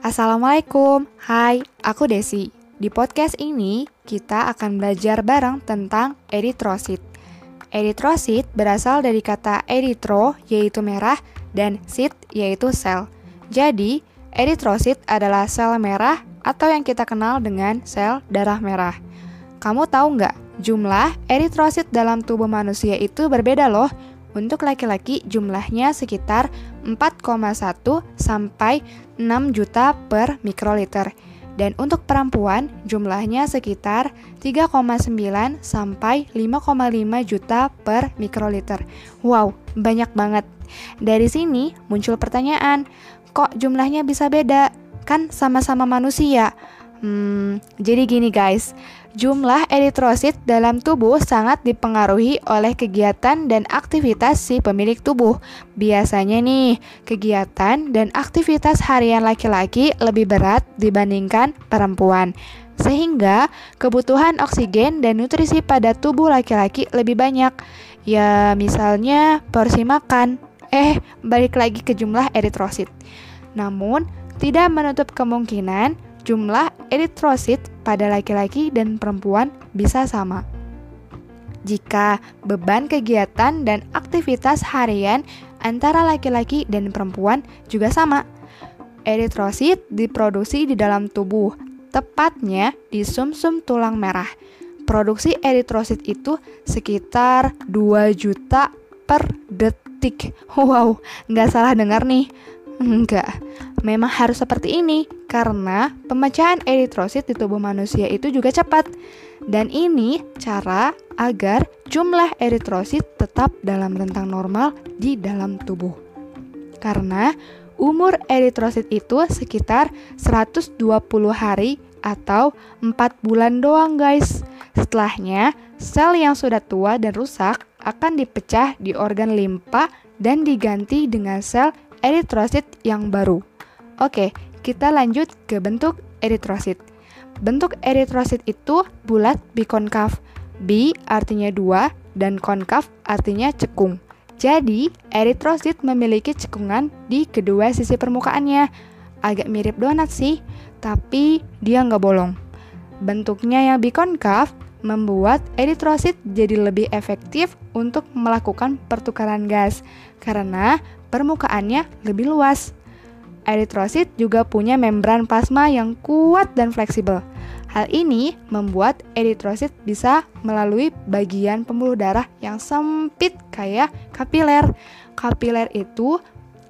Assalamualaikum, hai, aku Desi. Di podcast ini, kita akan belajar bareng tentang eritrosit. Eritrosit berasal dari kata eritro, yaitu merah, dan sit, yaitu sel. Jadi, eritrosit adalah sel merah atau yang kita kenal dengan sel darah merah. Kamu tahu nggak, jumlah eritrosit dalam tubuh manusia itu berbeda loh. Untuk laki-laki jumlahnya sekitar 4,1 sampai 6 juta per mikroliter. Dan untuk perempuan jumlahnya sekitar 3,9 sampai 5,5 juta per mikroliter. Wow, banyak banget. Dari sini muncul pertanyaan, kok jumlahnya bisa beda? Kan sama-sama manusia. Hmm, jadi gini guys, jumlah eritrosit dalam tubuh sangat dipengaruhi oleh kegiatan dan aktivitas si pemilik tubuh. Biasanya nih, kegiatan dan aktivitas harian laki-laki lebih berat dibandingkan perempuan. Sehingga kebutuhan oksigen dan nutrisi pada tubuh laki-laki lebih banyak. Ya, misalnya porsi makan. Eh, balik lagi ke jumlah eritrosit. Namun, tidak menutup kemungkinan jumlah eritrosit pada laki-laki dan perempuan bisa sama. Jika beban kegiatan dan aktivitas harian antara laki-laki dan perempuan juga sama, eritrosit diproduksi di dalam tubuh, tepatnya di sumsum -sum tulang merah. Produksi eritrosit itu sekitar 2 juta per detik. Wow, nggak salah dengar nih. Enggak, memang harus seperti ini karena pemecahan eritrosit di tubuh manusia itu juga cepat. Dan ini cara agar jumlah eritrosit tetap dalam rentang normal di dalam tubuh. Karena umur eritrosit itu sekitar 120 hari atau 4 bulan doang guys. Setelahnya, sel yang sudah tua dan rusak akan dipecah di organ limpa dan diganti dengan sel eritrosit yang baru. Oke, kita lanjut ke bentuk eritrosit. Bentuk eritrosit itu bulat bikonkav. Bi artinya dua dan konkav artinya cekung. Jadi, eritrosit memiliki cekungan di kedua sisi permukaannya. Agak mirip donat sih, tapi dia nggak bolong. Bentuknya yang bikonkav membuat eritrosit jadi lebih efektif untuk melakukan pertukaran gas karena permukaannya lebih luas. Eritrosit juga punya membran plasma yang kuat dan fleksibel. Hal ini membuat eritrosit bisa melalui bagian pembuluh darah yang sempit kayak kapiler. Kapiler itu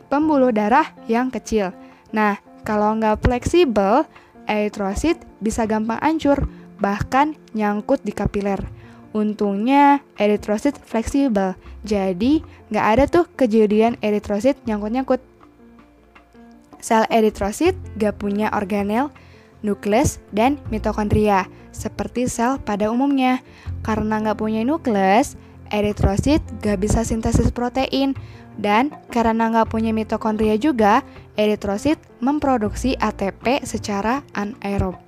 pembuluh darah yang kecil. Nah, kalau nggak fleksibel, eritrosit bisa gampang hancur, bahkan nyangkut di kapiler. Untungnya eritrosit fleksibel, jadi nggak ada tuh kejadian eritrosit nyangkut-nyangkut. Sel eritrosit gak punya organel, nukleus, dan mitokondria, seperti sel pada umumnya. Karena nggak punya nukleus, eritrosit gak bisa sintesis protein, dan karena nggak punya mitokondria juga, eritrosit memproduksi ATP secara anaerob.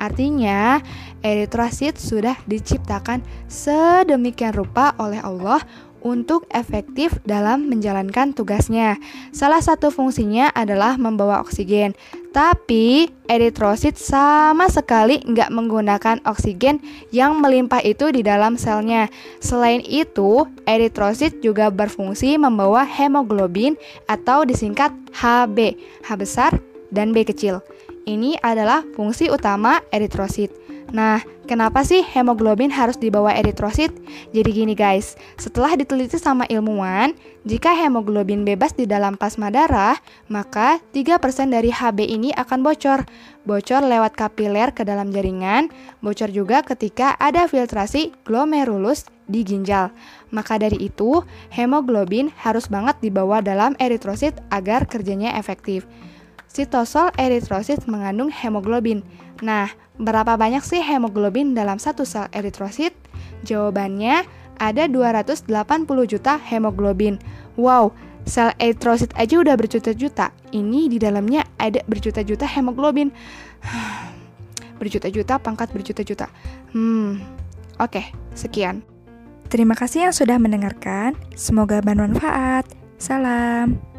Artinya, eritrosit sudah diciptakan sedemikian rupa oleh Allah untuk efektif dalam menjalankan tugasnya. Salah satu fungsinya adalah membawa oksigen. Tapi eritrosit sama sekali nggak menggunakan oksigen yang melimpah itu di dalam selnya. Selain itu, eritrosit juga berfungsi membawa hemoglobin atau disingkat HB, H besar dan B kecil. Ini adalah fungsi utama eritrosit. Nah, kenapa sih hemoglobin harus dibawa eritrosit? Jadi gini guys, setelah diteliti sama ilmuwan, jika hemoglobin bebas di dalam plasma darah, maka 3% dari HB ini akan bocor. Bocor lewat kapiler ke dalam jaringan, bocor juga ketika ada filtrasi glomerulus di ginjal. Maka dari itu, hemoglobin harus banget dibawa dalam eritrosit agar kerjanya efektif. Sitosol eritrosit mengandung hemoglobin. Nah, berapa banyak sih hemoglobin dalam satu sel eritrosit? Jawabannya ada 280 juta hemoglobin. Wow, sel eritrosit aja udah berjuta-juta. Ini di dalamnya ada berjuta-juta hemoglobin. berjuta-juta pangkat berjuta-juta. Hmm. Oke, sekian. Terima kasih yang sudah mendengarkan. Semoga bermanfaat. Salam.